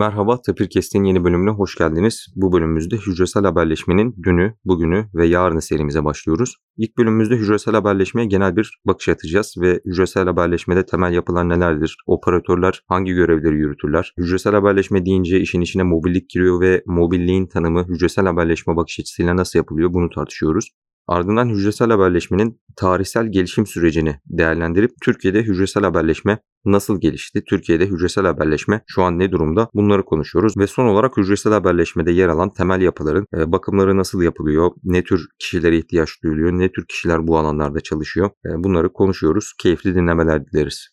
Merhaba, Tapirkest'in yeni bölümüne hoş geldiniz. Bu bölümümüzde hücresel haberleşmenin dünü, bugünü ve yarını serimize başlıyoruz. İlk bölümümüzde hücresel haberleşmeye genel bir bakış atacağız ve hücresel haberleşmede temel yapılar nelerdir? Operatörler hangi görevleri yürütürler? Hücresel haberleşme deyince işin içine mobillik giriyor ve mobilliğin tanımı hücresel haberleşme bakış açısıyla nasıl yapılıyor bunu tartışıyoruz. Ardından hücresel haberleşmenin tarihsel gelişim sürecini değerlendirip Türkiye'de hücresel haberleşme nasıl gelişti? Türkiye'de hücresel haberleşme şu an ne durumda? Bunları konuşuyoruz ve son olarak hücresel haberleşmede yer alan temel yapıların e, bakımları nasıl yapılıyor? Ne tür kişilere ihtiyaç duyuluyor? Ne tür kişiler bu alanlarda çalışıyor? E, bunları konuşuyoruz. Keyifli dinlemeler dileriz.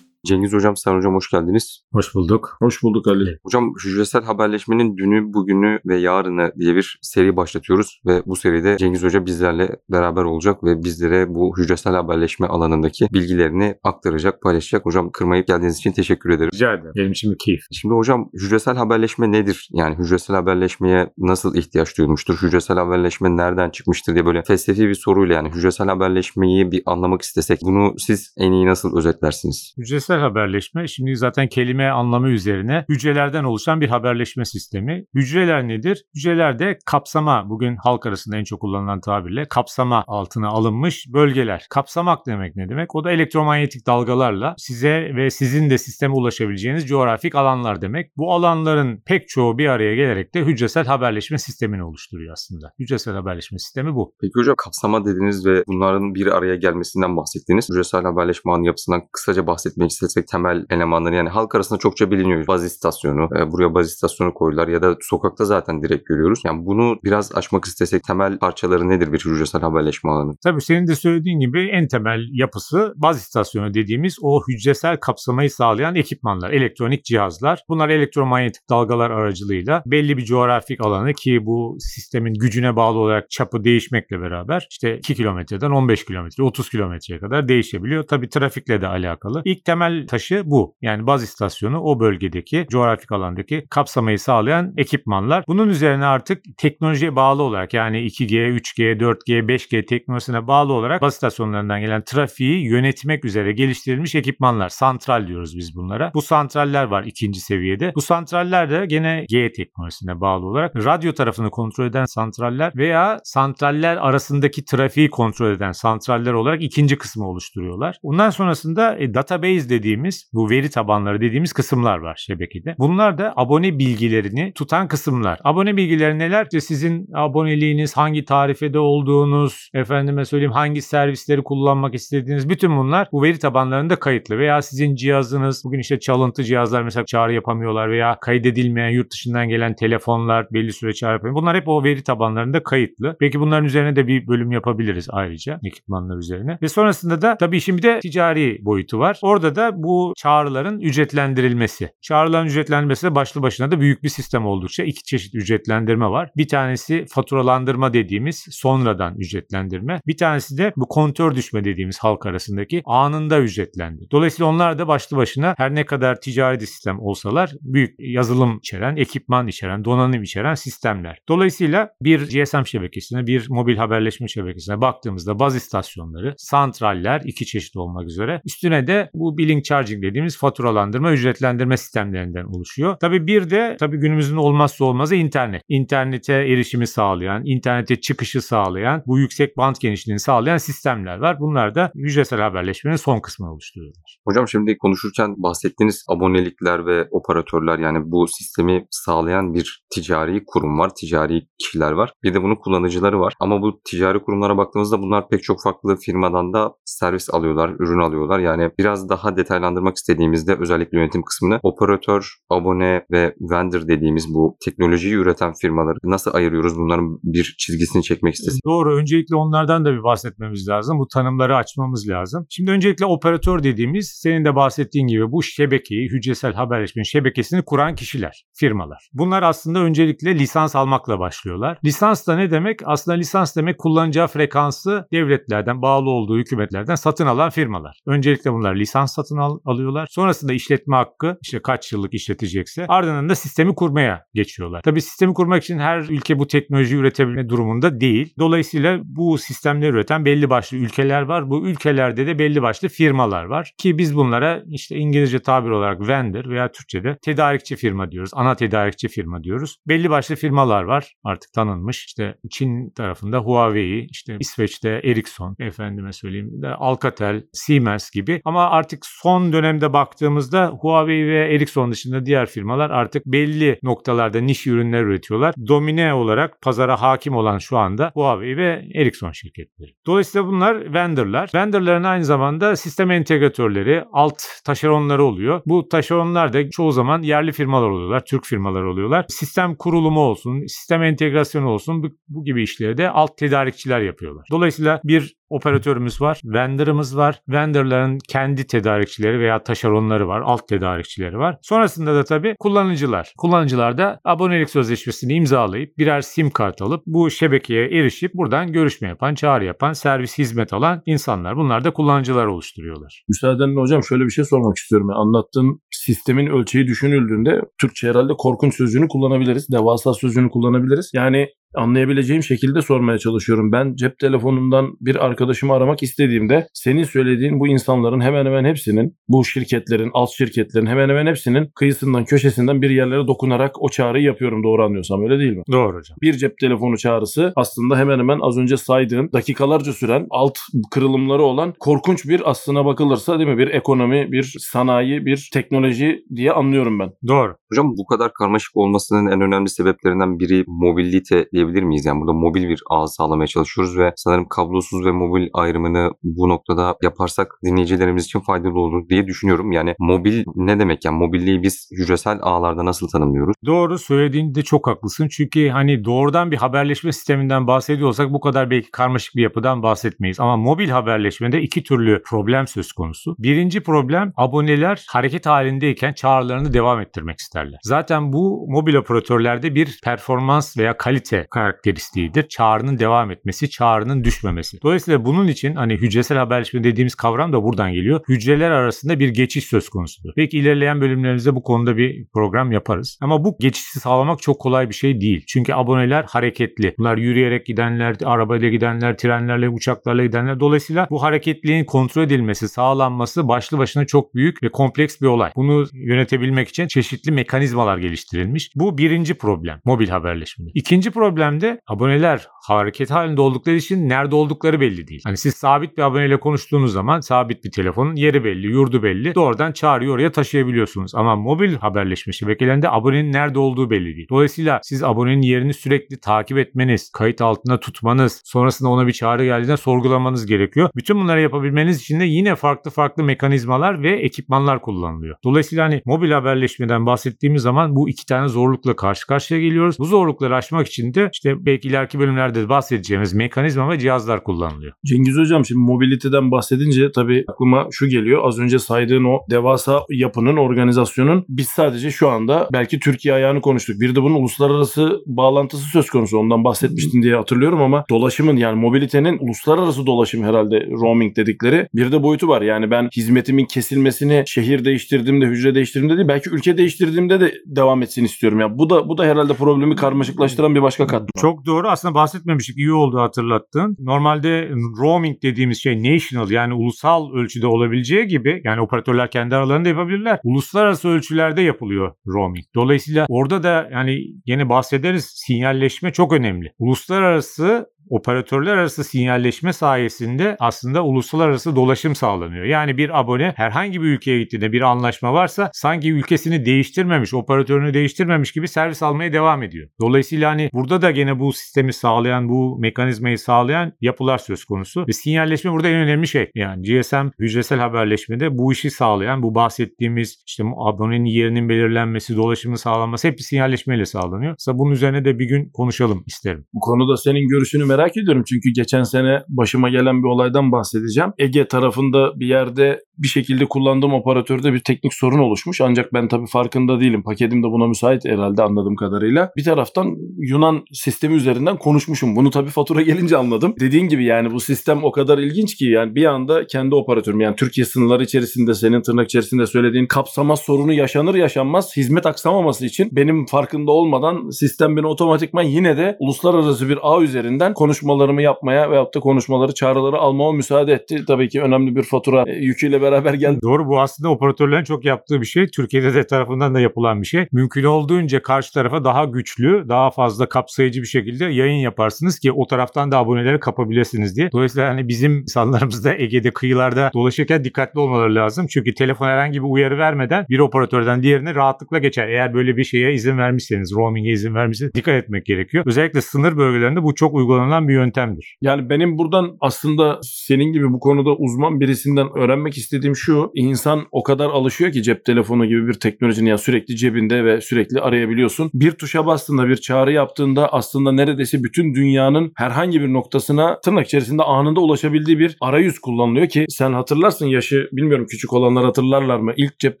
Cengiz Hocam, Sen Hocam hoş geldiniz. Hoş bulduk. Hoş bulduk Ali. Hocam hücresel haberleşmenin dünü, bugünü ve yarını diye bir seri başlatıyoruz ve bu seride Cengiz Hoca bizlerle beraber olacak ve bizlere bu hücresel haberleşme alanındaki bilgilerini aktaracak, paylaşacak. Hocam kırmayıp geldiğiniz için teşekkür ederim. Rica ederim. Benim için bir keyif. Şimdi hocam hücresel haberleşme nedir? Yani hücresel haberleşmeye nasıl ihtiyaç duyulmuştur? Hücresel haberleşme nereden çıkmıştır diye böyle felsefi bir soruyla yani hücresel haberleşmeyi bir anlamak istesek bunu siz en iyi nasıl özetlersiniz? Hücresel hücresel haberleşme şimdi zaten kelime anlamı üzerine hücrelerden oluşan bir haberleşme sistemi. Hücreler nedir? Hücreler de kapsama bugün halk arasında en çok kullanılan tabirle kapsama altına alınmış bölgeler. Kapsamak demek ne demek? O da elektromanyetik dalgalarla size ve sizin de sisteme ulaşabileceğiniz coğrafik alanlar demek. Bu alanların pek çoğu bir araya gelerek de hücresel haberleşme sistemini oluşturuyor aslında. Hücresel haberleşme sistemi bu. Peki hocam kapsama dediniz ve bunların bir araya gelmesinden bahsettiniz. Hücresel haberleşme ağının yapısından kısaca bahsetmek istesek temel elemanları yani halk arasında çokça biliniyor. Baz istasyonu, e, buraya baz istasyonu koydular ya da sokakta zaten direkt görüyoruz. Yani bunu biraz açmak istesek temel parçaları nedir bir hücresel haberleşme alanı? Tabii senin de söylediğin gibi en temel yapısı baz istasyonu dediğimiz o hücresel kapsamayı sağlayan ekipmanlar, elektronik cihazlar. Bunlar elektromanyetik dalgalar aracılığıyla belli bir coğrafik alanı ki bu sistemin gücüne bağlı olarak çapı değişmekle beraber işte 2 kilometreden 15 kilometre, 30 kilometreye kadar değişebiliyor. Tabii trafikle de alakalı. İlk temel taşı bu. Yani baz istasyonu o bölgedeki coğrafik alandaki kapsamayı sağlayan ekipmanlar. Bunun üzerine artık teknolojiye bağlı olarak yani 2G, 3G, 4G, 5G teknolojisine bağlı olarak baz istasyonlarından gelen trafiği yönetmek üzere geliştirilmiş ekipmanlar. Santral diyoruz biz bunlara. Bu santraller var ikinci seviyede. Bu santraller de gene G teknolojisine bağlı olarak radyo tarafını kontrol eden santraller veya santraller arasındaki trafiği kontrol eden santraller olarak ikinci kısmı oluşturuyorlar. Ondan sonrasında e, database dediğimiz bu veri tabanları dediğimiz kısımlar var şebekede. Bunlar da abone bilgilerini tutan kısımlar. Abone bilgileri neler? İşte sizin aboneliğiniz, hangi tarifede olduğunuz, efendime söyleyeyim hangi servisleri kullanmak istediğiniz bütün bunlar bu veri tabanlarında kayıtlı. Veya sizin cihazınız, bugün işte çalıntı cihazlar mesela çağrı yapamıyorlar veya kaydedilmeyen yurt dışından gelen telefonlar belli süre çağrı yapamıyor. Bunlar hep o veri tabanlarında kayıtlı. Belki bunların üzerine de bir bölüm yapabiliriz ayrıca ekipmanlar üzerine. Ve sonrasında da tabii şimdi de ticari boyutu var. Orada da bu çağrıların ücretlendirilmesi. Çağrıların ücretlendirmesi de başlı başına da büyük bir sistem oldukça iki çeşit ücretlendirme var. Bir tanesi faturalandırma dediğimiz sonradan ücretlendirme. Bir tanesi de bu kontör düşme dediğimiz halk arasındaki anında ücretlendi. Dolayısıyla onlar da başlı başına her ne kadar ticari sistem olsalar büyük yazılım içeren, ekipman içeren, donanım içeren sistemler. Dolayısıyla bir GSM şebekesine, bir mobil haberleşme şebekesine baktığımızda baz istasyonları, santraller iki çeşit olmak üzere üstüne de bu billing charging dediğimiz faturalandırma, ücretlendirme sistemlerinden oluşuyor. Tabii bir de tabii günümüzün olmazsa olmazı internet. İnternete erişimi sağlayan, internete çıkışı sağlayan, bu yüksek band genişliğini sağlayan sistemler var. Bunlar da hücresel haberleşmenin son kısmını oluşturuyorlar. Hocam şimdi konuşurken bahsettiğiniz abonelikler ve operatörler yani bu sistemi sağlayan bir ticari kurum var, ticari kişiler var. Bir de bunun kullanıcıları var. Ama bu ticari kurumlara baktığımızda bunlar pek çok farklı firmadan da servis alıyorlar, ürün alıyorlar. Yani biraz daha detaylandırmak istediğimizde özellikle yönetim kısmını operatör, abone ve vendor dediğimiz bu teknolojiyi üreten firmaları nasıl ayırıyoruz? Bunların bir çizgisini çekmek istedim. Doğru. Öncelikle onlardan da bir bahsetmemiz lazım. Bu tanımları açmamız lazım. Şimdi öncelikle operatör dediğimiz senin de bahsettiğin gibi bu şebekeyi, hücresel haberleşmenin şebekesini kuran kişiler, firmalar. Bunlar aslında öncelikle lisans almakla başlıyorlar. Lisans da ne demek? Aslında lisans demek kullanacağı frekansı devletlerden, bağlı olduğu hükümetlerden satın alan firmalar. Öncelikle bunlar lisans satın al- alıyorlar. Sonrasında işletme hakkı işte kaç yıllık işletecekse ardından da sistemi kurmaya geçiyorlar. Tabii sistemi kurmak için her ülke bu teknolojiyi üretebilme durumunda değil. Dolayısıyla bu sistemleri üreten belli başlı ülkeler var. Bu ülkelerde de belli başlı firmalar var ki biz bunlara işte İngilizce tabir olarak vendor veya Türkçe'de tedarikçi firma diyoruz. Ana tedarikçi firma diyoruz. Belli başlı firmalar var artık tanınmış. İşte Çin tarafında Huawei, işte İsveç'te Ericsson, efendime söyleyeyim de Alcatel, Siemens gibi. Ama artık son dönemde baktığımızda Huawei ve Ericsson dışında diğer firmalar artık belli noktalarda niş ürünler üretiyorlar. Domine olarak pazara hakim olan şu anda Huawei ve Ericsson şirketleri. Dolayısıyla bunlar vendorlar. Vendorların aynı zamanda sistem entegratörleri, alt taşeronları oluyor. Bu taşeronlar da çoğu zaman yerli firmalar oluyorlar, Türk firmalar oluyorlar. Sistem kurulumu olsun, sistem entegrasyonu olsun bu, bu gibi işleri de alt tedarikçiler yapıyorlar. Dolayısıyla bir operatörümüz var, vendor'ımız var. Vendor'ların kendi tedarikçileri veya taşeronları var, alt tedarikçileri var. Sonrasında da tabii kullanıcılar. Kullanıcılar da abonelik sözleşmesini imzalayıp birer sim kart alıp bu şebekeye erişip buradan görüşme yapan, çağrı yapan, servis hizmet alan insanlar. Bunlar da kullanıcılar oluşturuyorlar. Müsaadenle hocam şöyle bir şey sormak istiyorum. Yani anlattığın sistemin ölçeği düşünüldüğünde Türkçe herhalde korkunç sözcüğünü kullanabiliriz. Devasa sözcüğünü kullanabiliriz. Yani anlayabileceğim şekilde sormaya çalışıyorum. Ben cep telefonundan bir arkadaşımı aramak istediğimde senin söylediğin bu insanların hemen hemen hepsinin bu şirketlerin, alt şirketlerin hemen hemen hepsinin kıyısından köşesinden bir yerlere dokunarak o çağrıyı yapıyorum doğru anlıyorsam öyle değil mi? Doğru hocam. Bir cep telefonu çağrısı aslında hemen hemen az önce saydığın dakikalarca süren alt kırılımları olan korkunç bir aslına bakılırsa değil mi bir ekonomi, bir sanayi, bir teknoloji diye anlıyorum ben. Doğru. Hocam bu kadar karmaşık olmasının en önemli sebeplerinden biri mobilite diyebilir miyiz? Yani burada mobil bir ağ sağlamaya çalışıyoruz ve sanırım kablosuz ve mobil ayrımını bu noktada yaparsak dinleyicilerimiz için faydalı olur diye düşünüyorum. Yani mobil ne demek? Yani mobilliği biz hücresel ağlarda nasıl tanımlıyoruz? Doğru söylediğinde çok haklısın. Çünkü hani doğrudan bir haberleşme sisteminden bahsediyorsak bu kadar belki karmaşık bir yapıdan bahsetmeyiz. Ama mobil haberleşmede iki türlü problem söz konusu. Birinci problem aboneler hareket halindeyken çağrılarını devam ettirmek isterler. Zaten bu mobil operatörlerde bir performans veya kalite karakteristiğidir. Çağrının devam etmesi, çağrının düşmemesi. Dolayısıyla bunun için hani hücresel haberleşme dediğimiz kavram da buradan geliyor. Hücreler arasında bir geçiş söz konusudur. Belki ilerleyen bölümlerimizde bu konuda bir program yaparız. Ama bu geçişi sağlamak çok kolay bir şey değil. Çünkü aboneler hareketli. Bunlar yürüyerek gidenler, arabayla gidenler, trenlerle, uçaklarla gidenler. Dolayısıyla bu hareketliğin kontrol edilmesi, sağlanması başlı başına çok büyük ve kompleks bir olay. Bunu yönetebilmek için çeşitli mekanizmalar geliştirilmiş. Bu birinci problem mobil haberleşme. İkinci problem de aboneler hareket halinde oldukları için nerede oldukları belli değil. Hani siz sabit bir aboneyle konuştuğunuz zaman sabit bir telefonun yeri belli, yurdu belli. Doğrudan çağrıyı oraya taşıyabiliyorsunuz. Ama mobil haberleşme şebekelerinde abonenin nerede olduğu belli değil. Dolayısıyla siz abonenin yerini sürekli takip etmeniz, kayıt altında tutmanız, sonrasında ona bir çağrı geldiğinde sorgulamanız gerekiyor. Bütün bunları yapabilmeniz için de yine farklı farklı mekanizmalar ve ekipmanlar kullanılıyor. Dolayısıyla hani mobil haberleşmeden bahsettiğimiz zaman bu iki tane zorlukla karşı karşıya geliyoruz. Bu zorlukları aşmak için de işte belki ileriki bölümlerde de bahsedeceğimiz mekanizma ve cihazlar kullanılıyor. Cengiz Hocam şimdi mobiliteden bahsedince tabii aklıma şu geliyor. Az önce saydığın o devasa yapının, organizasyonun biz sadece şu anda belki Türkiye ayağını konuştuk. Bir de bunun uluslararası bağlantısı söz konusu. Ondan bahsetmiştin diye hatırlıyorum ama dolaşımın yani mobilitenin uluslararası dolaşım herhalde roaming dedikleri bir de boyutu var. Yani ben hizmetimin kesilmesini şehir değiştirdiğimde, hücre değiştirdiğimde değil belki ülke değiştirdiğimde de devam etsin istiyorum. Ya bu da bu da herhalde problemi karmaşıklaştıran bir başka katman. Çok doğru. Aslında bahsetmemiştik. İyi oldu hatırlattın. Normalde roaming dediğimiz şey national yani ulusal ölçüde olabileceği gibi yani operatörler kendi aralarında yapabilirler. Uluslararası ölçülerde yapılıyor roaming. Dolayısıyla orada da yani yine bahsederiz sinyalleşme çok önemli. Uluslararası operatörler arası sinyalleşme sayesinde aslında uluslararası dolaşım sağlanıyor. Yani bir abone herhangi bir ülkeye gittiğinde bir anlaşma varsa sanki ülkesini değiştirmemiş, operatörünü değiştirmemiş gibi servis almaya devam ediyor. Dolayısıyla hani burada da gene bu sistemi sağlayan, bu mekanizmayı sağlayan yapılar söz konusu. Ve sinyalleşme burada en önemli şey. Yani GSM hücresel haberleşmede bu işi sağlayan, bu bahsettiğimiz işte abonenin yerinin belirlenmesi, dolaşımın sağlanması hep bir sinyalleşmeyle sağlanıyor. Mesela bunun üzerine de bir gün konuşalım isterim. Bu konuda senin görüşünü merak ediyorum çünkü geçen sene başıma gelen bir olaydan bahsedeceğim. Ege tarafında bir yerde bir şekilde kullandığım operatörde bir teknik sorun oluşmuş. Ancak ben tabii farkında değilim. Paketim de buna müsait herhalde anladığım kadarıyla. Bir taraftan Yunan sistemi üzerinden konuşmuşum. Bunu tabii fatura gelince anladım. Dediğin gibi yani bu sistem o kadar ilginç ki yani bir anda kendi operatörüm yani Türkiye sınırları içerisinde senin tırnak içerisinde söylediğin kapsama sorunu yaşanır yaşanmaz hizmet aksamaması için benim farkında olmadan sistem beni otomatikman yine de uluslararası bir ağ üzerinden konuşmalarımı yapmaya veyahut da konuşmaları çağrıları almama müsaade etti. Tabii ki önemli bir fatura yüküyle beraber geldi. Doğru bu aslında operatörlerin çok yaptığı bir şey. Türkiye'de de tarafından da yapılan bir şey. Mümkün olduğunca karşı tarafa daha güçlü, daha fazla kapsayıcı bir şekilde yayın yaparsınız ki o taraftan da aboneleri kapabilirsiniz diye. Dolayısıyla hani bizim insanlarımız da Ege'de kıyılarda dolaşırken dikkatli olmaları lazım. Çünkü telefon herhangi bir uyarı vermeden bir operatörden diğerine rahatlıkla geçer. Eğer böyle bir şeye izin vermişseniz, roaming'e izin vermişseniz dikkat etmek gerekiyor. Özellikle sınır bölgelerinde bu çok uygulanan bir yöntemdir. Yani benim buradan aslında senin gibi bu konuda uzman birisinden öğrenmek istediğim şu. insan o kadar alışıyor ki cep telefonu gibi bir teknolojinin ya sürekli cebinde ve sürekli arayabiliyorsun. Bir tuşa bastığında bir çağrı yaptığında aslında neredeyse bütün dünyanın herhangi bir noktasına tırnak içerisinde anında ulaşabildiği bir arayüz kullanılıyor ki sen hatırlarsın yaşı bilmiyorum küçük olanlar hatırlarlar mı? İlk cep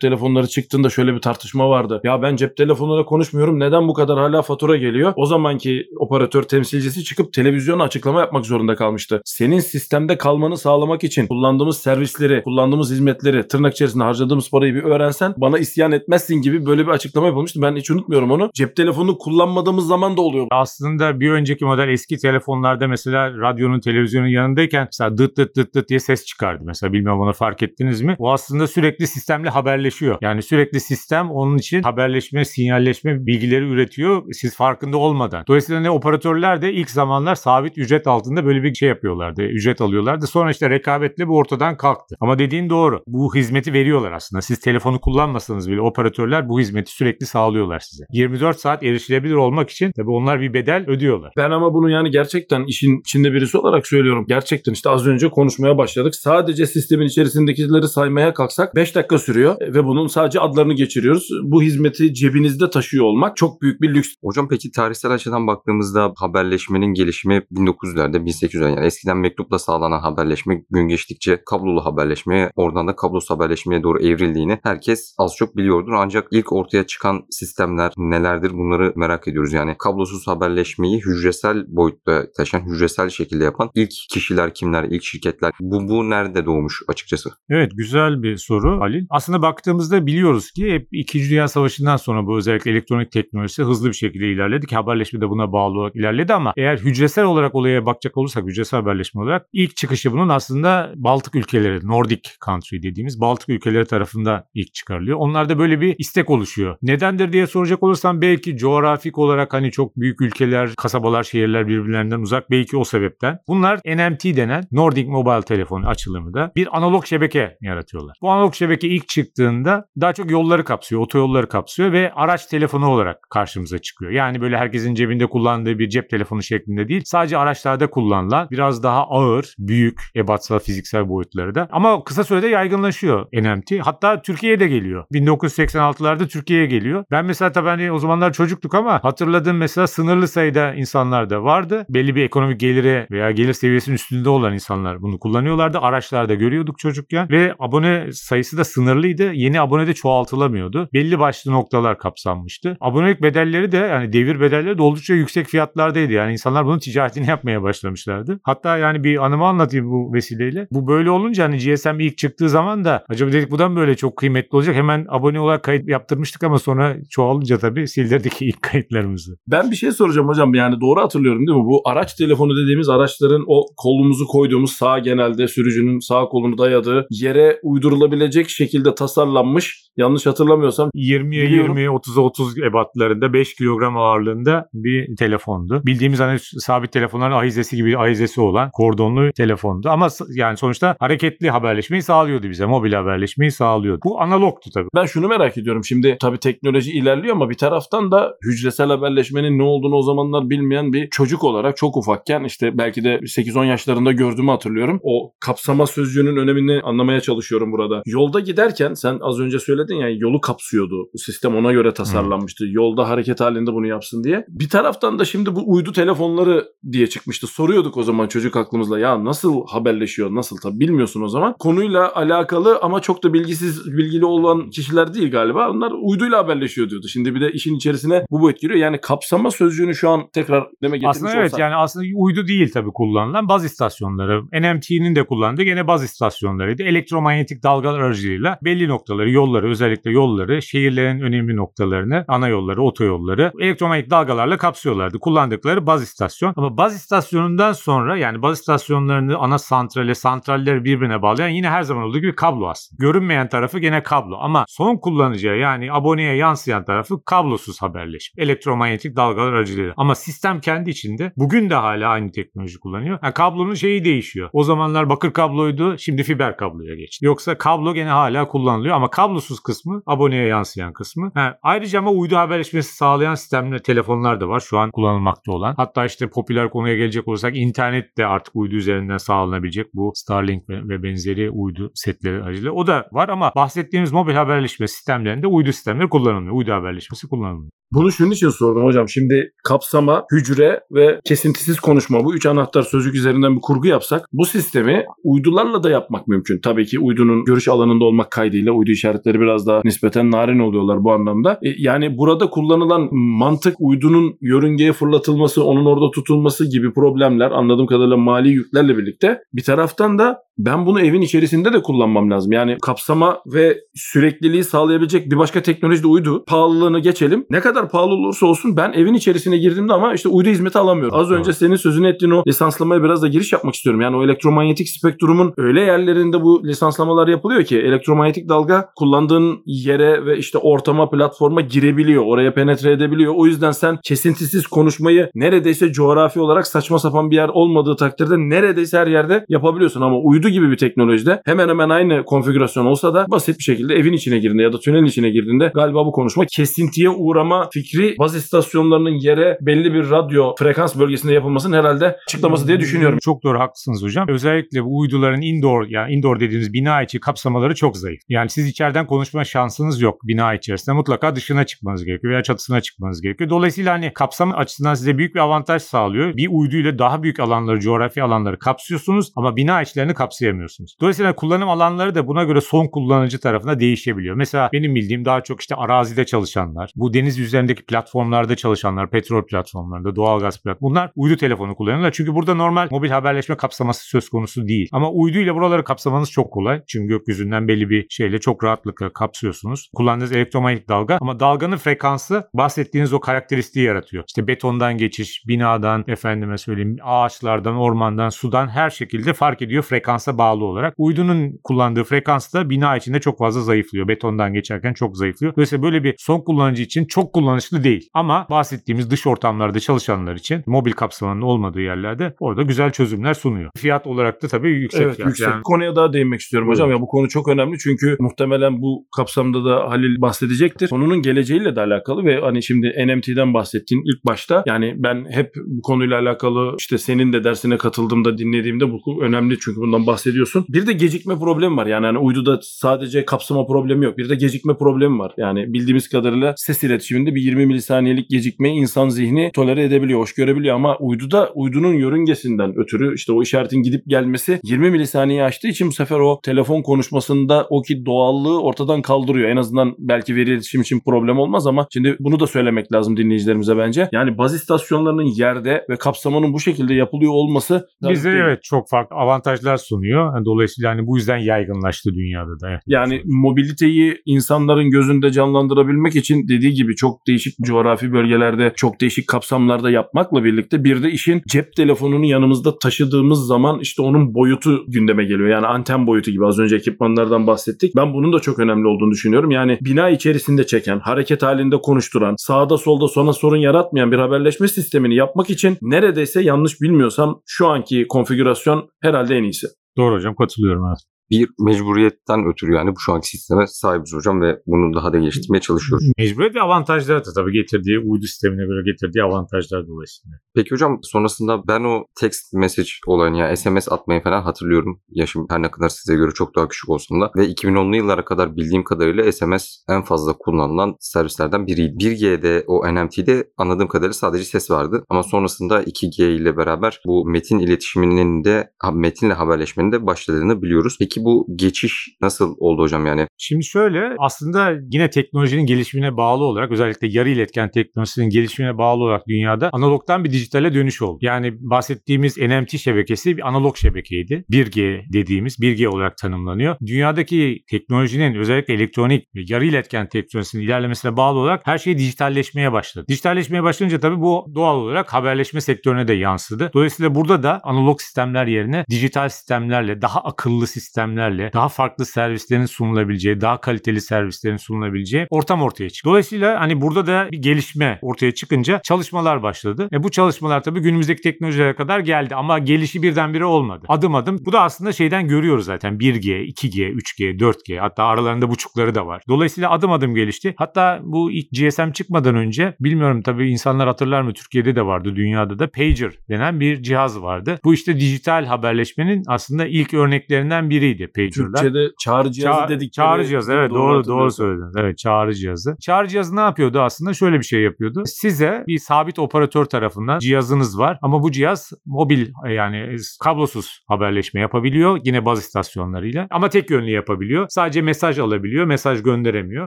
telefonları çıktığında şöyle bir tartışma vardı. Ya ben cep telefonuyla konuşmuyorum neden bu kadar hala fatura geliyor? O zamanki operatör temsilcisi çıkıp televizyona açıklama yapmak zorunda kalmıştı. Senin sistemde kalmanı sağlamak için kullandığımız servisleri, kullandığımız hizmetleri, tırnak içerisinde harcadığımız parayı bir öğrensen bana isyan etmezsin gibi böyle bir açıklama yapılmıştı. Ben hiç unutmuyorum onu. Cep telefonu kullanmadığımız zaman da oluyor. Aslında bir önceki model eski telefonlarda mesela radyonun televizyonun yanındayken mesela dıt dıt dıt dıt diye ses çıkardı. Mesela bilmiyorum onu fark ettiniz mi? O aslında sürekli sistemle haberleşiyor. Yani sürekli sistem onun için haberleşme, sinyalleşme bilgileri üretiyor siz farkında olmadan. Dolayısıyla ne operatörler de ilk zamanlar sabit ücret altında böyle bir şey yapıyorlardı. Ücret alıyorlardı. Sonra işte rekabetle bu ortadan kalktı. Ama dediğin doğru. Bu hizmeti veriyorlar aslında. Siz telefonu kullanmasanız bile operatörler bu hizmeti sürekli sağlıyorlar size. 24 saat erişilebilir olmak için tabii onlar bir bedel ödüyorlar. Ben ama bunu yani gerçekten işin içinde birisi olarak söylüyorum. Gerçekten işte az önce konuşmaya başladık. Sadece sistemin içerisindekileri saymaya kalksak 5 dakika sürüyor ve bunun sadece adlarını geçiriyoruz. Bu hizmeti cebinizde taşıyor olmak çok büyük bir lüks. Hocam peki tarihsel açıdan baktığımızda haberleşmenin gelişimi 1900'lerde 1800'lerde yani eskiden mektupla sağlanan haberleşme gün geçtikçe kablolu haberleşmeye oradan da kablosuz haberleşmeye doğru evrildiğini herkes az çok biliyordur. Ancak ilk ortaya çıkan sistemler nelerdir bunları merak ediyoruz. Yani kablosuz haberleşmeyi hücresel boyutta taşıyan, hücresel şekilde yapan ilk kişiler kimler, ilk şirketler bu, bu nerede doğmuş açıkçası? Evet güzel bir soru Halil. Aslında baktığımızda biliyoruz ki hep 2. Dünya Savaşı'ndan sonra bu özellikle elektronik teknolojisi hızlı bir şekilde ilerledi ki haberleşme de buna bağlı olarak ilerledi ama eğer hücresel olarak olaya bakacak olursak hücresel haberleşme olarak ilk çıkışı bunun aslında Baltık ülkeleri, Nordic country dediğimiz Baltık ülkeleri tarafından ilk çıkarılıyor. Onlarda böyle bir istek oluşuyor. Nedendir diye soracak olursam belki coğrafik olarak hani çok büyük ülkeler, kasabalar, şehirler birbirlerinden uzak belki o sebepten. Bunlar NMT denen Nordic Mobile Telefon açılımı da bir analog şebeke yaratıyorlar. Bu analog şebeke ilk çıktığında daha çok yolları kapsıyor, otoyolları kapsıyor ve araç telefonu olarak karşımıza çıkıyor. Yani böyle herkesin cebinde kullandığı bir cep telefonu şeklinde değil, sadece araçlarda kullanılan biraz daha ağır, büyük ebatsal fiziksel boyutları da ama kısa sürede yaygınlaşıyor NMT. Hatta Türkiye'ye de geliyor. 1986'larda Türkiye'ye geliyor. Ben mesela tabii hani o zamanlar çocuktuk ama hatırladığım mesela sınırlı sayıda insanlar da vardı. Belli bir ekonomik gelire veya gelir seviyesinin üstünde olan insanlar bunu kullanıyorlardı. Araçlarda görüyorduk çocukken ve abone sayısı da sınırlıydı. Yeni abone de çoğaltılamıyordu. Belli başlı noktalar kapsanmıştı. Abonelik bedelleri de yani devir bedelleri de oldukça yüksek fiyatlardaydı. Yani insanlar bunun ticaretini yapmaya başlamışlardı. Hatta yani bir anımı anlatayım bu vesileyle. Bu böyle olunca hani GSM ilk çıktığı zaman da acaba dedik bu da mı böyle çok kıymetli olacak? Hemen abone olarak kayıt yaptırmıştık ama sonra çoğalınca tabii sildirdik ilk kayıtlarımızı. Ben bir şey soracağım hocam yani doğru hatırlıyorum değil mi? Bu araç telefonu dediğimiz araçların o kolumuzu koyduğumuz sağ genelde sürücünün sağ kolunu dayadığı yere uydurulabilecek şekilde tasarlanmış yanlış hatırlamıyorsam 20'ye Biliyorum. 20, 30'a 30 ebatlarında 5 kilogram ağırlığında bir telefondu. Bildiğimiz hani sabit telefonların ahizesi gibi ahizesi olan kordonlu telefondu. Ama yani sonuçta hareketli haberleşmeyi sağlıyordu bize. Mobil haberleşmeyi sağlıyordu. Bu analogtu tabii. Ben şunu merak ediyorum. Şimdi tabii teknoloji ilerliyor ama bir taraftan da hücresel haberleşmenin ne olduğunu o zamanlar bilmeyen bir çocuk olarak çok ufakken işte belki de 8-10 yaşlarında gördüğümü hatırlıyorum. O kapsama sözcüğünün önemini anlamaya çalışıyorum burada. Yolda giderken sen az önce söyledin ya yolu kapsıyordu. Bu sistem ona göre tasarlanmıştı. Yolda hareket halinde bunu yapsın diye. Bir taraftan da şimdi bu uydu telefonları diye çıkmıştı. Soruyorduk o zaman çocuk aklımızla ya nasıl haberleşiyor nasıl tabi bilmiyorsun o zaman. Konuyla alakalı ama çok da bilgisiz bilgili olan kişiler değil galiba. Onlar uyduyla haberleşiyor diyordu. Şimdi bir de işin içerisine bu boyut giriyor. Yani kapsama sözcüğünü şu an tekrar deme getirmiş Aslında evet olsak. yani aslında uydu değil tabii kullanılan baz istasyonları. NMT'nin de kullandığı gene baz istasyonlarıydı. Elektromanyetik dalgalar aracılığıyla belli noktaları, yolları özellikle yolları, şehirlerin önemli noktalarını, ana yolları, otoyolları elektromanyetik dalgalarla kapsıyorlardı. Kullandıkları baz istasyon. Ama baz istasyonundan sonra yani baz istasyonlarını ana santrale, santralleri birbirine bağlayan yine her zaman olduğu gibi kablo aslında. Görünmeyen tarafı gene kablo ama son kullanıcıya yani aboneye yansıyan tarafı kablosuz haberleşme. Elektromanyetik dalgalar aracılığıyla. Ama sistem kendi içinde bugün de hala aynı teknoloji kullanıyor. Yani kablonun şeyi değişiyor. O zamanlar bakır kabloydu şimdi fiber kabloya geçti. Yoksa kablo gene hala kullanılıyor ama kablosuz kısmı aboneye yansıyan kısmı. Ha, ayrıca ama uydu haberleşmesi sağlayan sistemler telefonlar da var şu an kullanılmakta olan. Hatta işte popüler konuya gelecek olursak internet de artık uydu üzerinden sağlanabilecek bu Starlink ve benzeri uydu setleri aracılığıyla. O da var ama bahsettiğimiz mobil haberleşme sistemlerinde uydu sistemleri kullanılmıyor. Uydu haberleşmesi kullanılmıyor. Bunu şunun için sordum hocam. Şimdi kapsama, hücre ve kesintisiz konuşma bu üç anahtar sözcük üzerinden bir kurgu yapsak bu sistemi uydularla da yapmak mümkün. Tabii ki uydunun görüş alanında olmak kaydıyla uydu işaretleri biraz daha nispeten narin oluyorlar bu anlamda. E, yani burada kullanılan mantık uydunun yörüngeye fırlatılması, onun orada tutulması gibi problemler anladığım kadarıyla mali yüklerle birlikte bir taraftan da ben bunu evin içerisinde de kullanmam lazım. Yani kapsama ve sürekliliği sağlayabilecek bir başka teknoloji de uydu. Pahalılığını geçelim. Ne kadar pahalı olursa olsun ben evin içerisine girdiğimde ama işte uydu hizmeti alamıyorum. Az önce senin sözünü ettiğin o lisanslamaya biraz da giriş yapmak istiyorum. Yani o elektromanyetik spektrumun öyle yerlerinde bu lisanslamalar yapılıyor ki elektromanyetik dalga kullandığın yere ve işte ortama, platforma girebiliyor. Oraya penetre edebiliyor. O yüzden sen kesintisiz konuşmayı neredeyse coğrafi olarak saçma sapan bir yer olmadığı takdirde neredeyse her yerde yapabiliyorsun ama uydu gibi bir teknolojide hemen hemen aynı konfigürasyon olsa da basit bir şekilde evin içine girdiğinde ya da tünelin içine girdiğinde galiba bu konuşma kesintiye uğrama fikri baz istasyonlarının yere belli bir radyo frekans bölgesinde yapılmasının herhalde açıklaması diye düşünüyorum. Çok doğru haklısınız hocam. Özellikle bu uyduların indoor yani indoor dediğimiz bina içi kapsamaları çok zayıf. Yani siz içeriden konuşma şansınız yok bina içerisinde. Mutlaka dışına çıkmanız gerekiyor veya çatısına çıkmanız gerekiyor. Dolayısıyla hani kapsam açısından size büyük bir avantaj sağlıyor. Bir uyduyla daha büyük alanları, coğrafi alanları kapsıyorsunuz ama bina içlerini kapsayamıyorsunuz. Dolayısıyla kullanım alanları da buna göre son kullanıcı tarafına değişebiliyor. Mesela benim bildiğim daha çok işte arazide çalışanlar, bu deniz üzerindeki platformlarda çalışanlar, petrol platformlarında, doğalgaz platformlarında bunlar uydu telefonu kullanıyorlar. Çünkü burada normal mobil haberleşme kapsaması söz konusu değil. Ama uyduyla buraları kapsamanız çok kolay. Çünkü gökyüzünden belli bir şeyle çok rahatlıkla kapsıyorsunuz. Kullandığınız elektromanyetik dalga ama dalganın frekansı bahsettiğiniz o karakteristiği yaratıyor. İşte betondan geçiş, binadan, efendime söyleyeyim ağaçlardan, ormandan, sudan her şekilde fark ediyor frekansa bağlı olarak. Uydunun kullandığı frekans da bina içinde çok fazla zayıflıyor. Betondan geçerken çok zayıflıyor. Dolayısıyla böyle bir son kullanıcı için çok kullanışlı değil. Ama bahsettiğimiz dış ortamlarda çalışanlar için mobil kapsamanın olmadığı yerlerde orada güzel çözümler sunuyor. Fiyat olarak da tabii yüksek Evet fiyat. yüksek. Yani Konuya daha değinmek istiyorum hocam. Ya bu konu çok önemli çünkü muhtemelen bu kapsamda da Halil bahsedecektir. Konunun geleceğiyle de alakalı ve hani şimdi NMT'den bahsettiğin ilk başta yani ben hep bu konuyla alakalı işte senin de dersine katıldığımda dinlediğimde bu önemli çünkü bundan bahsediyorsun. Bir de gecikme problemi var. Yani hani uyduda sadece kapsama problemi yok. Bir de gecikme problemi var. Yani bildiğimiz kadarıyla ses iletişiminde bir 20 milisaniyelik gecikmeyi insan zihni tolere edebiliyor, hoş görebiliyor ama uyduda uydunun yörüngesinden ötürü işte o işaretin gidip gelmesi 20 milisaniye açtığı için bu sefer o telefon konuşmasında o ki doğallığı ortadan kaldırıyor. En azından belki veri iletişim için problem olmaz ama şimdi bunu da söylemek lazım dinleyicilerimize bence. Yani baz istasyonlarının yerde ve kapsamanın bu şekilde yapılıyor olması bize evet çok farklı avantajlar sunuyor. Dolayısıyla hani bu yüzden yaygınlaştı dünyada da. Yani mobiliteyi insanların gözünde canlandırabilmek için dediği gibi çok değişik coğrafi bölgelerde çok değişik kapsamlarda yapmakla birlikte bir de işin cep telefonunu yanımızda taşıdığımız zaman işte onun boyutu gündeme geliyor. Yani anten boyutu gibi az önce ekipmanlardan bahsettik. Ben bunun da çok önemli olduğunu düşünüyorum. Yani bina içerisinde çeken, hareket halinde konuşturan, sağda solda sona sorun yaratmayan bir haberleşme sistemini yapmak için neredeyse yanlış bilmiyorsam şu anki konfigürasyon herhalde en iyisi. Doğru hocam katılıyorum. Evet. Bir mecburiyetten ötürü yani bu şu anki sisteme sahibiz hocam ve bunu daha da geliştirmeye çalışıyoruz. Mecburiyet ve avantajlar da tabii getirdiği uydu sistemine göre getirdiği avantajlar dolayısıyla. Peki hocam sonrasında ben o text message olayını yani SMS atmayı falan hatırlıyorum. Yaşım her ne kadar size göre çok daha küçük olsun da. Ve 2010'lu yıllara kadar bildiğim kadarıyla SMS en fazla kullanılan servislerden biriydi. 1G'de o NMT'de anladığım kadarıyla sadece ses vardı. Ama sonrasında 2G ile beraber bu metin iletişiminin de metinle haberleşmenin de başladığını biliyoruz. Peki bu geçiş nasıl oldu hocam yani? Şimdi şöyle aslında yine teknolojinin gelişimine bağlı olarak özellikle yarı iletken teknolojisinin gelişimine bağlı olarak dünyada analogdan bir dijitale dönüş oldu. Yani bahsettiğimiz NMT şebekesi bir analog şebekeydi. 1G dediğimiz 1G olarak tanımlanıyor. Dünyadaki teknolojinin özellikle elektronik ve yarı iletken teknolojisinin ilerlemesine bağlı olarak her şey dijitalleşmeye başladı. Dijitalleşmeye başlayınca tabii bu doğal olarak haberleşme sektörüne de yansıdı. Dolayısıyla burada da analog sistemler yerine dijital sistemlerle, daha akıllı sistemlerle, daha farklı servislerin sunulabileceği, daha kaliteli servislerin sunulabileceği ortam ortaya çıktı. Dolayısıyla hani burada da bir gelişme ortaya çıkınca çalışmalar başladı. E bu çalışmalar tabii günümüzdeki teknolojilere kadar geldi ama gelişi birdenbire olmadı. Adım adım bu da aslında şeyden görüyoruz zaten 1G, 2G, 3G, 4G hatta aralarında buçukları da var. Dolayısıyla adım adım gelişti. Hatta bu ilk GSM çıkmadan önce bilmiyorum tabii insanlar hatırlar mı Türkiye'de de vardı dünyada da pager denen bir cihaz vardı. Bu işte dijital haberleşmenin aslında ilk örneklerinden biriydi pager'lar. Türkçe'de çağrı cihazı Ça- dedik. Çağrı cihazı evet doğru doğru, söylediniz. Evet çağrı cihazı. Çağrı cihazı ne yapıyordu aslında? Şöyle bir şey yapıyordu. Size bir sabit operatör tarafından cihazınız var ama bu cihaz mobil yani kablosuz haberleşme yapabiliyor yine baz istasyonlarıyla ama tek yönlü yapabiliyor. Sadece mesaj alabiliyor, mesaj gönderemiyor.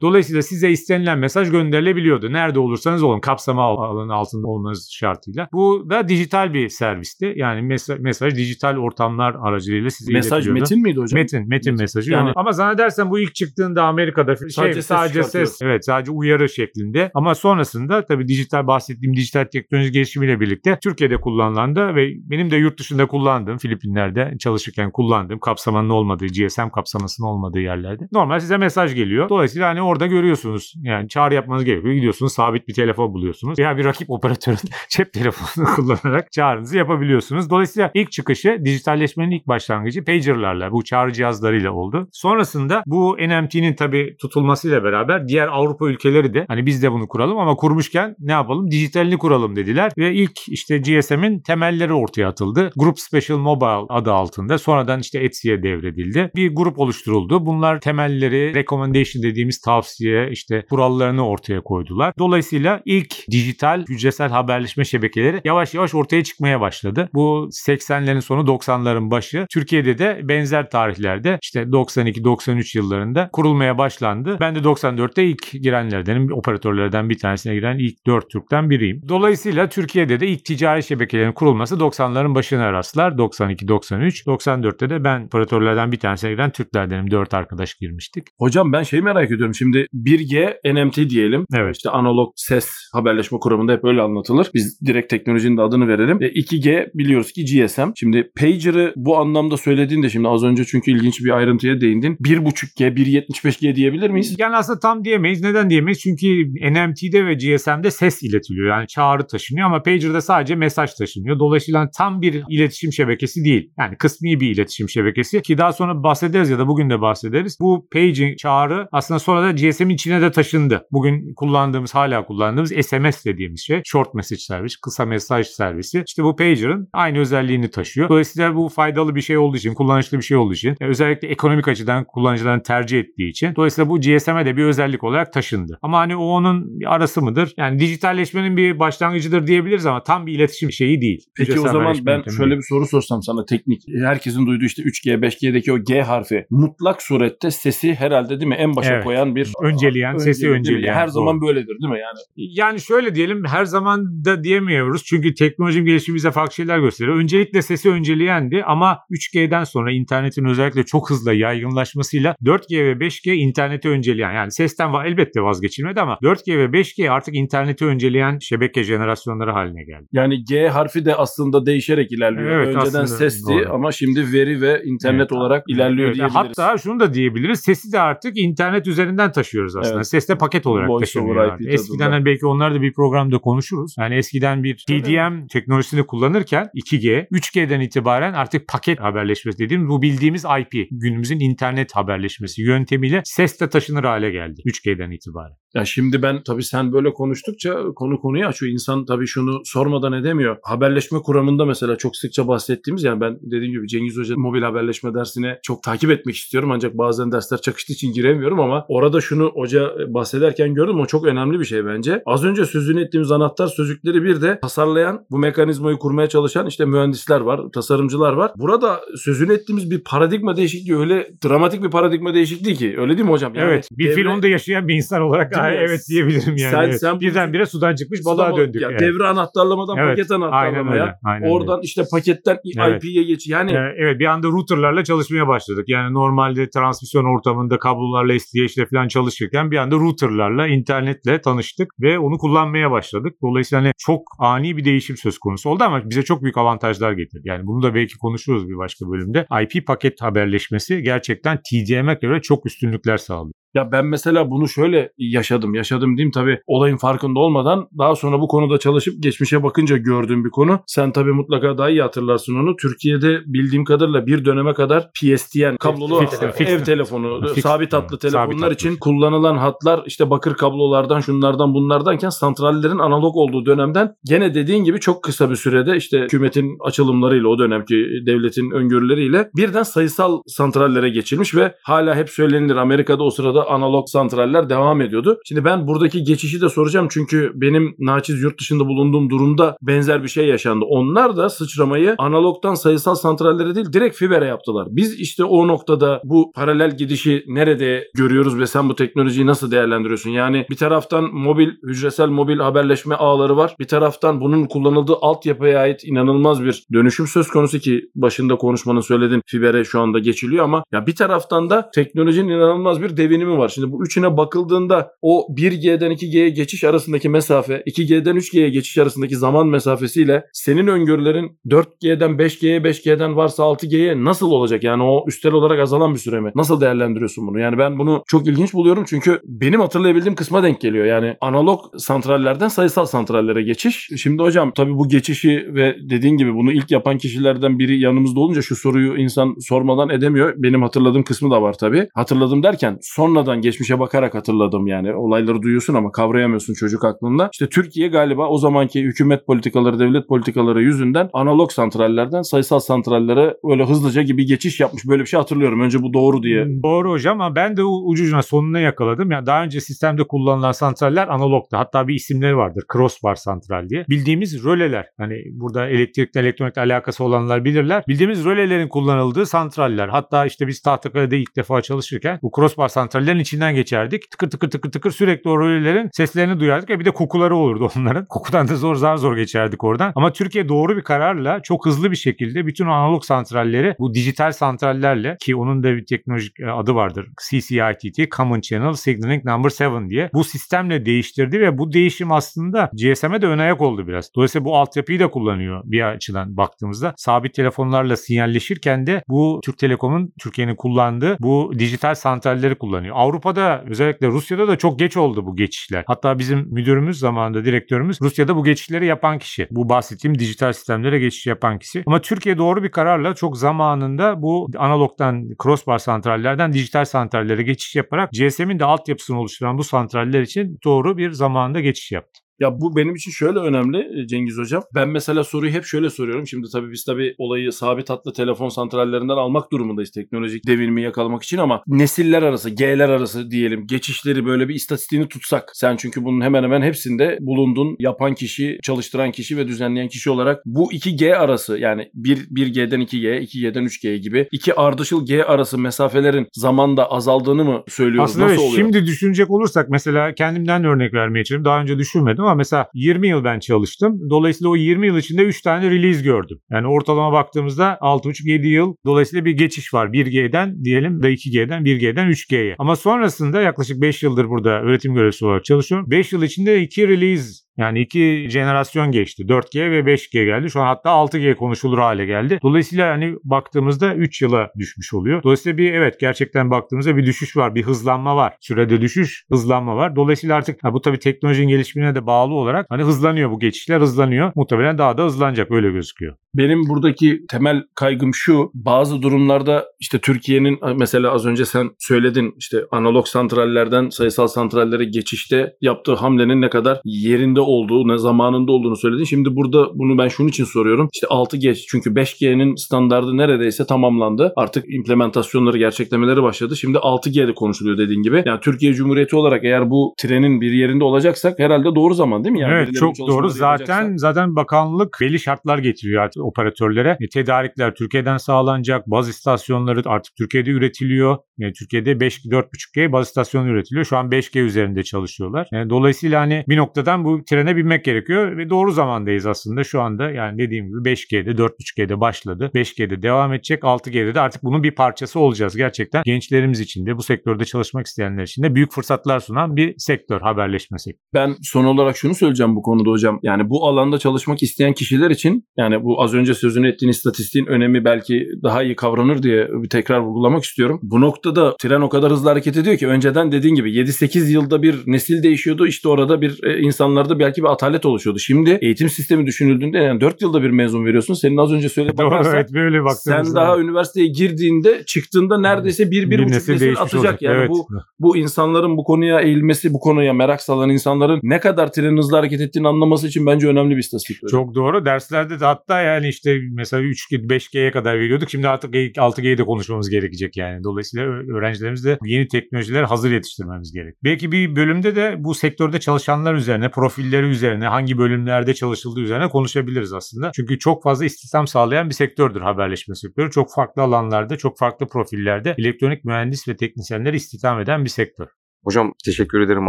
Dolayısıyla size istenilen mesaj gönderilebiliyordu. Nerede olursanız olun kapsama alanı altında olmanız şartıyla. Bu da dijital bir servisti. Yani mesaj, mesaj dijital ortamlar aracılığıyla size Mesaj iletiliyordu. metin miydi hocam? Metin, metin mesajı. Yani- Yani, ama zannedersem bu ilk çıktığında Amerika'da şey, Sadece sadece, ses ses, evet sadece uyarı şeklinde. Ama sonrasında tabii dijital bahsettiğim dijital teknoloji gelişimiyle birlikte Türkiye'de kullanılandı ve benim de yurt dışında kullandığım Filipinler'de çalışırken kullandığım kapsamanın olmadığı, GSM kapsamasının olmadığı yerlerde. Normal size mesaj geliyor. Dolayısıyla hani orada görüyorsunuz. Yani çağrı yapmanız gerekiyor. Gidiyorsunuz sabit bir telefon buluyorsunuz. Veya bir rakip operatörün cep telefonunu kullanarak çağrınızı yapabiliyorsunuz. Dolayısıyla ilk çıkışı dijitalleşmenin ilk başlangıcı pagerlarla, bu çağrı cihazlarıyla oldu. Sonrasında bu NMT'nin tabii tutulmasıyla beraber diğer Avrupa ülkeleri de hani biz de bunu kuralım ama kurmuşken ne yapalım? Dijitalini kuralım dediler ve ilk işte GSM'in temelleri ortaya atıldı. Group Special Mobile adı altında. Sonradan işte Etsy'ye devredildi. Bir grup oluşturuldu. Bunlar temelleri, recommendation dediğimiz tavsiye, işte kurallarını ortaya koydular. Dolayısıyla ilk dijital hücresel haberleşme şebekeleri yavaş yavaş ortaya çıkmaya başladı. Bu 80'lerin sonu 90'ların başı. Türkiye'de de benzer tarihlerde işte 92-93 yıllarında kurulmaya başlandı. Ben de 94'te ilk girenlerdenim. Operatörlerden bir tanesine giren ilk 4 Türk'ten biriyim. Dolayısıyla Türkiye'de de ilk ticari şebekelerin kurulması 90'ların başına rastlar. 92-93. 94'te de ben operatörlerden bir tanesine giren Türklerdenim. 4 arkadaş girmiştik. Hocam ben şeyi merak ediyorum. Şimdi 1G NMT diyelim. Evet. İşte analog ses haberleşme kuramında hep öyle anlatılır. Biz direkt teknolojinin de adını verelim. E, 2G biliyoruz ki GSM. Şimdi pager'ı bu anlamda söylediğinde şimdi az önce çünkü ilginç bir ayrıntıya değindin. 1.5G, 1.75G diyebilir miyiz? Yani aslında tam diyemeyiz. Neden diyemeyiz? Çünkü NMT'de ve GSM'de ses iletiliyor. Yani çağrı taşınıyor ama pager'da sadece mesaj taşınıyor. Dolayısıyla tam bir iletişim şebekesi değil. Yani kısmi bir iletişim şebekesi ki daha sonra bahsederiz ya da bugün de bahsederiz. Bu paging çağrı aslında sonra da GSM'in içine de taşındı. Bugün kullandığımız hala kullandığımız SMS dediğimiz şey. Short message servis, kısa mesaj servisi. İşte bu pager'ın aynı özelliğini taşıyor. Dolayısıyla bu faydalı bir şey olduğu için, kullanışlı bir şey olduğu için, özellikle ekonomik açıdan kullanıcıların tercih ettiği için. Dolayısıyla bu GSM'e de bir özellik olarak taşındı. Ama hani o onun bir arası mıdır? Yani dijitalleşmenin bir başlangıcıdır diyebiliriz ama tam bir iletişim şeyi değil. Peki o Hücresel zaman ben şöyle değil. bir soru sorsam sana teknik. Herkesin duyduğu işte 3G, 5G'deki o G harfi mutlak surette sesi herhalde değil mi en başa Evet. koyan bir Önceleyen, sesi değil mi? önceleyen. Her Doğru. zaman böyledir değil mi yani? Yani şöyle diyelim her zaman da diyemiyoruz. Çünkü teknolojinin gelişimi bize farklı şeyler gösteriyor. Öncelikle sesi önceleyendi ama 3G'den sonra internetin özellikle çok hızlı yaygınlaşmasıyla 4G ve 5G interneti önceleyen yani sesten va- elbette vazgeçilmedi ama 4G ve 5G artık interneti önceleyen şebeke jenerasyonları haline geldi. Yani G harfi de aslında değişerek ilerliyor. Evet, Önceden sesti doğru. ama şimdi veri ve internet Evet. olarak ilerliyor Evet, diyebiliriz. Hatta şunu da diyebiliriz. Sesi de artık internet üzerinden taşıyoruz aslında. Evet. Ses de paket olarak Voice taşınıyor. Eskiden hani belki onlar da bir programda konuşuruz. Yani eskiden bir TDM teknolojisini kullanırken 2G, 3G'den itibaren artık paket haberleşmesi dediğimiz bu bildiğimiz IP. Günümüzün internet haberleşmesi yöntemiyle ses de taşınır hale geldi 3G'den itibaren. Ya şimdi ben tabii sen böyle konuştukça konu konuyu açıyor. İnsan tabii şunu sormadan edemiyor. Haberleşme kuramında mesela çok sıkça bahsettiğimiz yani ben dediğim gibi Cengiz Hoca mobil haberleşme dersine çok takip etmek istiyorum ancak bazen dersler çakıştığı için giremiyorum ama orada şunu hoca bahsederken gördüm o çok önemli bir şey bence. Az önce sözünü ettiğimiz anahtar sözcükleri bir de tasarlayan bu mekanizmayı kurmaya çalışan işte mühendisler var, tasarımcılar var. Burada sözünü ettiğimiz bir paradigma değişikliği öyle dramatik bir paradigma değişikliği ki öyle değil mi hocam? Yani evet bir devre- filmde yaşayan bir insan olarak Mi? evet diyebilirim yani. Sen- evet. sen Birdenbire sudan çıkmış balığa döndük. Ya evet. Devre anahtarlamadan Evet, paket Aynen anahtarlamaya. öyle. Aynen öyle. Oradan işte paketten Evet. IP'ye geç. Yani Evet bir anda routerlarla çalışmaya başladık. Yani normalde transmisyon ortamında kablolarla SDH'le falan çalışırken bir anda routerlarla, internetle tanıştık ve onu kullanmaya başladık. Dolayısıyla hani çok ani bir değişim söz konusu oldu ama bize çok büyük avantajlar getirdi. Yani bunu da belki konuşuruz bir başka bölümde. IP paket haberleşmesi gerçekten TDM'e göre çok üstünlükler sağlıyor. Ya ben mesela bunu şöyle yaşadım. Yaşadım diyeyim tabii olayın farkında olmadan daha sonra bu konuda çalışıp geçmişe bakınca gördüğüm bir konu. Sen tabii mutlaka daha iyi hatırlarsın onu. Türkiye'de bildiğim kadarıyla bir döneme kadar PSTN kablolu ev telefonu, sabit hatlı Sabit telefonlar hatlı. için kullanılan hatlar işte bakır kablolardan şunlardan bunlardanken santrallerin analog olduğu dönemden gene dediğin gibi çok kısa bir sürede işte hükümetin açılımlarıyla o dönemki devletin öngörüleriyle birden sayısal santrallere geçilmiş ve hala hep söylenilir Amerika'da o sırada analog santraller devam ediyordu. Şimdi ben buradaki geçişi de soracağım çünkü benim naçiz yurt dışında bulunduğum durumda benzer bir şey yaşandı. Onlar da sıçramayı analogtan sayısal santrallere değil direkt fibere yaptılar. Biz işte o noktada bu paralel gidişi nerede görüyoruz ve sen bu teknolojiyi nasıl değerlendiriyorsun? Yani bir taraftan mobil, hücresel mobil haberleşme ağları var. Bir taraftan bunun kullanıldığı altyapıya ait inanılmaz bir dönüşüm söz konusu ki başında konuşmanın söyledin fibere şu anda geçiliyor ama ya bir taraftan da teknolojinin inanılmaz bir devinimi var. Şimdi bu üçüne bakıldığında o 1G'den 2G'ye geçiş arasındaki mesafe, 2G'den 3G'ye geçiş arasındaki zaman mesafesiyle senin öngörülerin 4G'den 5G'ye, 5G'den varsa 6G'ye nasıl olacak? Yani o üstel olarak azalan bir süre mi? Nasıl değerlendiriyorsun bunu? Yani ben bunu çok ilginç buluyorum çünkü benim hatırlayabildiğim kısma denk geliyor. Yani analog santrallerden sayısal santrallere geçiş. Şimdi hocam tabii bu geçişi ve dediğin gibi bunu ilk yapan kişilerden biri yanımızda olunca şu soruyu insan sormadan edemiyor. Benim hatırladığım kısmı da var tabii. Hatırladım derken sonradan geçmişe bakarak hatırladım yani. Olayları duyuyorsun ama kavrayamıyorsun çocuk aklında. İşte Türkiye galiba o zamanki hükümet politikaları, devlet politikaları yüzünden analog santrallerden sayısal santrallere öyle hızlıca gibi geçiş yapmış. Böyle bir şey hatırlıyorum. Önce bu doğru diye. Doğru hocam ama ben de ucucuna sonuna yakaladım. Yani daha önce sistemde kullanılan santraller analogtu. Hatta bir isimleri vardır. Crossbar santral diye. Bildiğimiz röleler. Hani burada elektrikle elektronikle alakası olanlar bilirler. Bildiğimiz rölelerin kullanıldığı santraller. Hatta işte biz Tahtakale'de ilk defa çalışırken bu crossbar santrallerin içinden geçerdik. Tıkır tıkır tıkır tıkır sürekli o rölelerin seslerini duyardık ve bir de kokuları olurdu onların. Kokudan da zor zar zor geçerdik oradan. Ama Türkiye doğru bir kararla çok hızlı bir şekilde bütün analog santralleri bu dijital santrallerle ki onun da bir teknolojik e, adı vardır. CCITT Common Channel Signaling Number 7 diye bu sistemle değiştirdi ve bu değişim aslında GSM'e de ön ayak oldu biraz. Dolayısıyla bu altyapıyı da kullanıyor bir açıdan baktığımızda. Sabit telefonlarla sinyalleşirken de bu Türk Telekom'un Türkiye'nin kullandığı bu dijital santralleri kullanıyor. Avrupa'da özellikle Rusya'da da çok geç oldu bu geçişler. Hatta bizim müdürümüz zamanında direktörümüz Rusya'da bu geçişleri yapan kişi. Bu bahsettiğim dijital sistemlere geçiş yapan kişi. Ama Türkiye doğru bir kararla çok zamanında bu analogdan crossbar santrallerden dijital santrallere geçiş yaparak GSM'in de altyapısını oluşturan bu santraller için doğru bir zamanda geçiş yaptı. Ya bu benim için şöyle önemli e, Cengiz Hocam. Ben mesela soruyu hep şöyle soruyorum. Şimdi tabii biz tabii olayı sabit hatlı telefon santrallerinden almak durumundayız teknolojik devinimi yakalamak için ama nesiller arası, G'ler arası diyelim geçişleri böyle bir istatistiğini tutsak. Sen çünkü bunun hemen hemen hepsinde bulundun. Yapan kişi, çalıştıran kişi ve düzenleyen kişi olarak bu iki G arası yani bir, bir G'den 2G, 2G'den 3G gibi iki ardışıl G arası mesafelerin zamanda azaldığını mı söylüyoruz? Aslında Nasıl evet, oluyor? şimdi düşünecek olursak mesela kendimden örnek vermeye çalışayım. Daha önce düşünmedim ama mesela 20 yıl ben çalıştım. Dolayısıyla o 20 yıl içinde 3 tane release gördüm. Yani ortalama baktığımızda 6,5-7 yıl dolayısıyla bir geçiş var. 1G'den diyelim de 2G'den 1G'den 3G'ye. Ama sonrasında yaklaşık 5 yıldır burada öğretim görevlisi olarak çalışıyorum. 5 yıl içinde 2 release yani iki jenerasyon geçti. 4G ve 5G geldi. Şu an hatta 6G konuşulur hale geldi. Dolayısıyla hani baktığımızda 3 yıla düşmüş oluyor. Dolayısıyla bir evet gerçekten baktığımızda bir düşüş var. Bir hızlanma var. Sürede düşüş, hızlanma var. Dolayısıyla artık ha, bu tabii teknolojinin gelişimine de bağlı olarak hani hızlanıyor bu geçişler hızlanıyor. Muhtemelen daha da hızlanacak öyle gözüküyor. Benim buradaki temel kaygım şu. Bazı durumlarda işte Türkiye'nin mesela az önce sen söyledin işte analog santrallerden sayısal santrallere geçişte yaptığı hamlenin ne kadar yerinde olduğu, ne zamanında olduğunu söyledin. Şimdi burada bunu ben şunun için soruyorum. İşte 6G çünkü 5G'nin standardı neredeyse tamamlandı. Artık implementasyonları, gerçeklemeleri başladı. Şimdi 6G'de konuşuluyor dediğin gibi. Yani Türkiye Cumhuriyeti olarak eğer bu trenin bir yerinde olacaksak herhalde doğru zaman değil mi? Yani evet çok doğru. Zaten yapacaksa. zaten bakanlık belli şartlar getiriyor artık operatörlere. E, tedarikler Türkiye'den sağlanacak. Baz istasyonları artık Türkiye'de üretiliyor. Yani Türkiye'de 5 4.5G baz istasyonu üretiliyor. Şu an 5G üzerinde çalışıyorlar. Yani dolayısıyla hani bir noktadan bu trene binmek gerekiyor ve doğru zamandayız aslında şu anda. Yani dediğim gibi 5G'de 4.5G'de başladı. 5G'de devam edecek. 6G'de de artık bunun bir parçası olacağız. Gerçekten gençlerimiz için de bu sektörde çalışmak isteyenler için de büyük fırsatlar sunan bir sektör haberleşme sektörü. Ben son olarak şunu söyleyeceğim bu konuda hocam. Yani bu alanda çalışmak isteyen kişiler için yani bu az önce sözünü ettiğin istatistiğin önemi belki daha iyi kavranır diye bir tekrar vurgulamak istiyorum. Bu noktada tren o kadar hızlı hareket ediyor ki önceden dediğin gibi 7-8 yılda bir nesil değişiyordu. İşte orada bir e, insanlarda belki bir atalet oluşuyordu. Şimdi eğitim sistemi düşünüldüğünde yani 4 yılda bir mezun veriyorsun. Senin az önce söylediğin bakarsan evet böyle sen baktığımızda. daha üniversiteye girdiğinde çıktığında neredeyse bir, bir, buçuk nesil, değişmiş atacak. olacak. Yani evet. bu bu insanların bu konuya eğilmesi, bu konuya merak salan insanların ne kadar trenin hızlı hareket ettiğini anlaması için bence önemli bir istatistik. Çok doğru. Derslerde de hatta yani işte mesela 3G, 5G'ye kadar veriyorduk. Şimdi artık 6G'de konuşmamız gerekecek yani. Dolayısıyla öğrencilerimiz de yeni teknolojiler hazır yetiştirmemiz gerek. Belki bir bölümde de bu sektörde çalışanlar üzerine, profilleri üzerine, hangi bölümlerde çalışıldığı üzerine konuşabiliriz aslında. Çünkü çok fazla istihdam sağlayan bir sektördür haberleşme sektörü. Çok farklı alanlarda, çok farklı profillerde elektronik mühendis ve teknisyenleri istihdam eden bir sektör. Hocam teşekkür ederim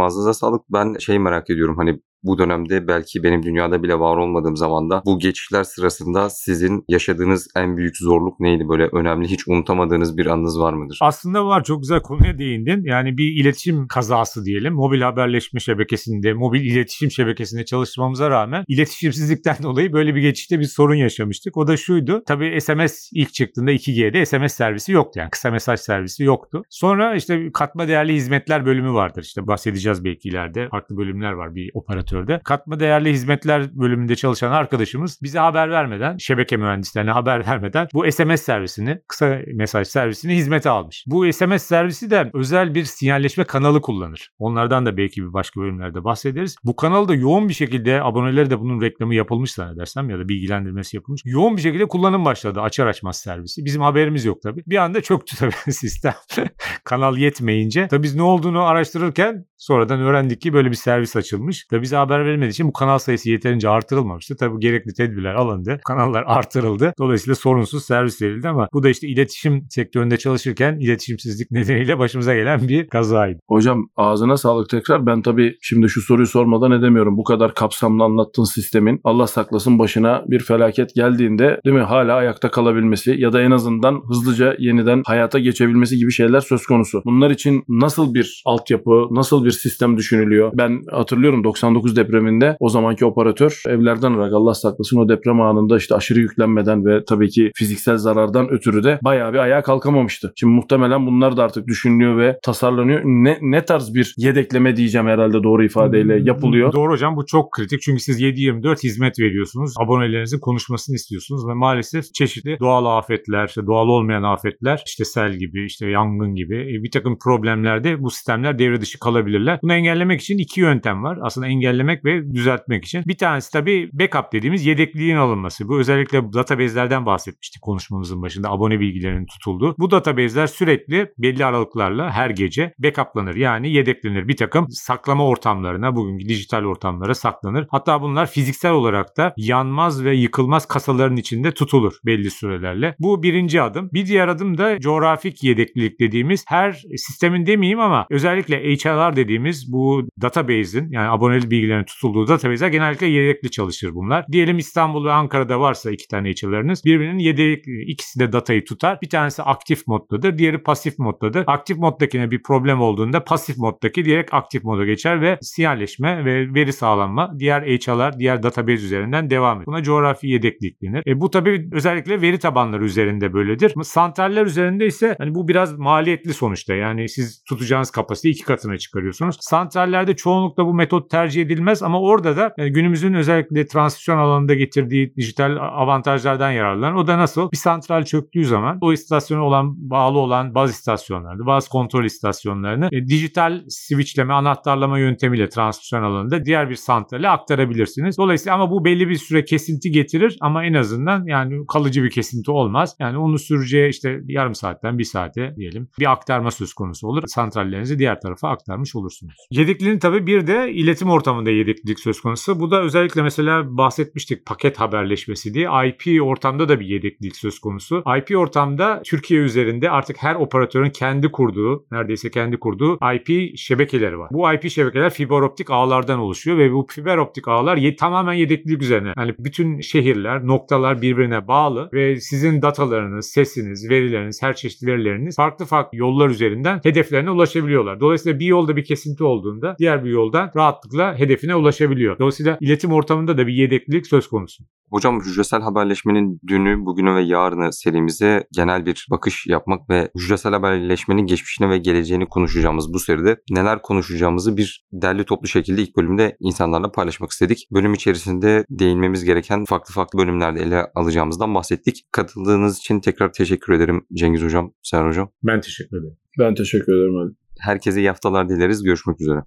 ağzınıza sağlık. Ben şey merak ediyorum hani bu dönemde belki benim dünyada bile var olmadığım zamanda bu geçişler sırasında sizin yaşadığınız en büyük zorluk neydi? Böyle önemli hiç unutamadığınız bir anınız var mıdır? Aslında var çok güzel konuya değindin. Yani bir iletişim kazası diyelim. Mobil haberleşme şebekesinde, mobil iletişim şebekesinde çalışmamıza rağmen iletişimsizlikten dolayı böyle bir geçişte bir sorun yaşamıştık. O da şuydu. Tabii SMS ilk çıktığında 2G'de SMS servisi yoktu. Yani kısa mesaj servisi yoktu. Sonra işte katma değerli hizmetler bölümü vardır. İşte bahsedeceğiz belki ileride. Farklı bölümler var bir operatörde. Katma değerli hizmetler bölümünde çalışan arkadaşımız bize haber vermeden, şebeke mühendislerine haber vermeden bu SMS servisini, kısa mesaj servisini hizmete almış. Bu SMS servisi de özel bir sinyalleşme kanalı kullanır. Onlardan da belki bir başka bölümlerde bahsederiz. Bu kanalda yoğun bir şekilde aboneleri de bunun reklamı yapılmış zannedersem ya da bilgilendirmesi yapılmış. Yoğun bir şekilde kullanım başladı açar açmaz servisi. Bizim haberimiz yok tabii. Bir anda çöktü tabii sistem. Kanal yetmeyince. Tabii biz ne olduğunu araştırırken sonradan öğrendik ki böyle bir servis açılmış. Tabii bize haber verilmediği için bu kanal sayısı yeterince artırılmamıştı. Tabii gerekli tedbirler alındı. Kanallar artırıldı. Dolayısıyla sorunsuz servis verildi ama bu da işte iletişim sektöründe çalışırken iletişimsizlik nedeniyle başımıza gelen bir kazaydı. Hocam ağzına sağlık tekrar. Ben tabii şimdi şu soruyu sormadan edemiyorum. Bu kadar kapsamlı anlattığın sistemin Allah saklasın başına bir felaket geldiğinde değil mi hala ayakta kalabilmesi ya da en azından hızlıca yeniden hayata geçebilmesi gibi şeyler söz konusu. Bunlar için nasıl bir altyapı, nasıl bir sistem düşünülüyor? Ben hatırlıyorum 99 depreminde o zamanki operatör evlerden olarak Allah saklasın o deprem anında işte aşırı yüklenmeden ve tabii ki fiziksel zarardan ötürü de bayağı bir ayağa kalkamamıştı. Şimdi muhtemelen bunlar da artık düşünülüyor ve tasarlanıyor. Ne, ne tarz bir yedekleme diyeceğim herhalde doğru ifadeyle yapılıyor. Doğru hocam bu çok kritik çünkü siz 7-24 hizmet veriyorsunuz. Abonelerinizin konuşmasını istiyorsunuz ve maalesef çeşitli doğal afetler, işte doğal olmayan afetler, işte sel gibi, işte yangın gibi e, bir takım problemlerde bu sistemler devre dışı kalabilirler. Bunu engellemek için iki yöntem var. Aslında engellemek ve düzeltmek için. Bir tanesi tabii backup dediğimiz yedekliğin alınması. Bu özellikle database'lerden bahsetmiştik konuşmamızın başında. Abone bilgilerinin tutulduğu. Bu database'ler sürekli belli aralıklarla her gece backuplanır. Yani yedeklenir. Bir takım saklama ortamlarına, bugünkü dijital ortamlara saklanır. Hatta bunlar fiziksel olarak da yanmaz ve yıkılmaz kasaların içinde tutulur belli sürelerle. Bu birinci adım. Bir diğer adım da coğrafik yedeklilik dediğimiz her sistemin demeyeyim ama özellikle HLR dediğimiz bu database'in yani aboneli bilgilerin tutulduğu database'ler genellikle yedekli çalışır bunlar. Diyelim İstanbul ve Ankara'da varsa iki tane HLR'ınız birbirinin yedek ikisi de datayı tutar. Bir tanesi aktif moddadır, diğeri pasif moddadır. Aktif moddakine bir problem olduğunda pasif moddaki direkt aktif moda geçer ve sinyalleşme ve veri sağlanma diğer HLR, diğer database üzerinden devam eder. Buna coğrafi yedeklik denir. E, bu tabii özellikle veri tabanları üzerinde böyledir. Ama santraller üzerinde ise hani bu biraz maliyetli sonuçta. Yani siz tutacağınız kapasiteyi iki katına çıkarıyorsunuz. Santrallerde çoğunlukla bu metot tercih edilmez ama orada da yani günümüzün özellikle transisyon alanında getirdiği dijital avantajlardan yararlanır. O da nasıl? Bir santral çöktüğü zaman o istasyona olan bağlı olan baz istasyonlarını, bazı kontrol istasyonlarını e, dijital switchleme, anahtarlama yöntemiyle transmisyon alanında diğer bir santrale aktarabilirsiniz. Dolayısıyla ama bu belli bir süre kesinti getirir ama en azından yani kalıcı bir kesinti olmaz. Yani onu süreceği işte yarım saatten bir saate diyelim bir aktarma söz konusu olur. Santrallerinizi diğer tarafa aktarmış olursunuz. Yedekliliğin tabii bir de iletim ortamında yedeklilik söz konusu. Bu da özellikle mesela bahsetmiştik paket haberleşmesi diye IP ortamda da bir yedeklilik söz konusu. IP ortamda Türkiye üzerinde artık her operatörün kendi kurduğu, neredeyse kendi kurduğu IP şebekeleri var. Bu IP şebekeler fiber optik ağlardan oluşuyor ve bu fiber optik ağlar ye- tamamen yedeklilik üzerine. Yani bütün şehirler, noktalar birbirine bağlı ve sizin datalarınız, sesiniz, verileriniz, her çeşit verileriniz farklı farklı yollar üzerinden hedeflerine ulaşabiliyorlar. Dolayısıyla bir yolda bir kesinti olduğunda diğer bir yoldan rahatlıkla hedefine ulaşabiliyor. Dolayısıyla iletim ortamında da bir yedeklilik söz konusu. Hocam hücresel haberleşmenin dünü, bugünü ve yarını serimize genel bir bakış yapmak ve hücresel haberleşmenin geçmişine ve geleceğini konuşacağımız bu seride neler konuşacağımızı bir derli toplu şekilde ilk bölümde insanlarla paylaşmak istedik. Bölüm içerisinde değinmemiz gereken farklı farklı bölümlerde ele alacağımızdan bahsettik. Katıldığınız için tekrar teşekkür ederim Cengiz Hocam, Serhan Hocam. Ben teşekkür ederim. Ben teşekkür ederim Ali. Herkese iyi haftalar dileriz. Görüşmek üzere.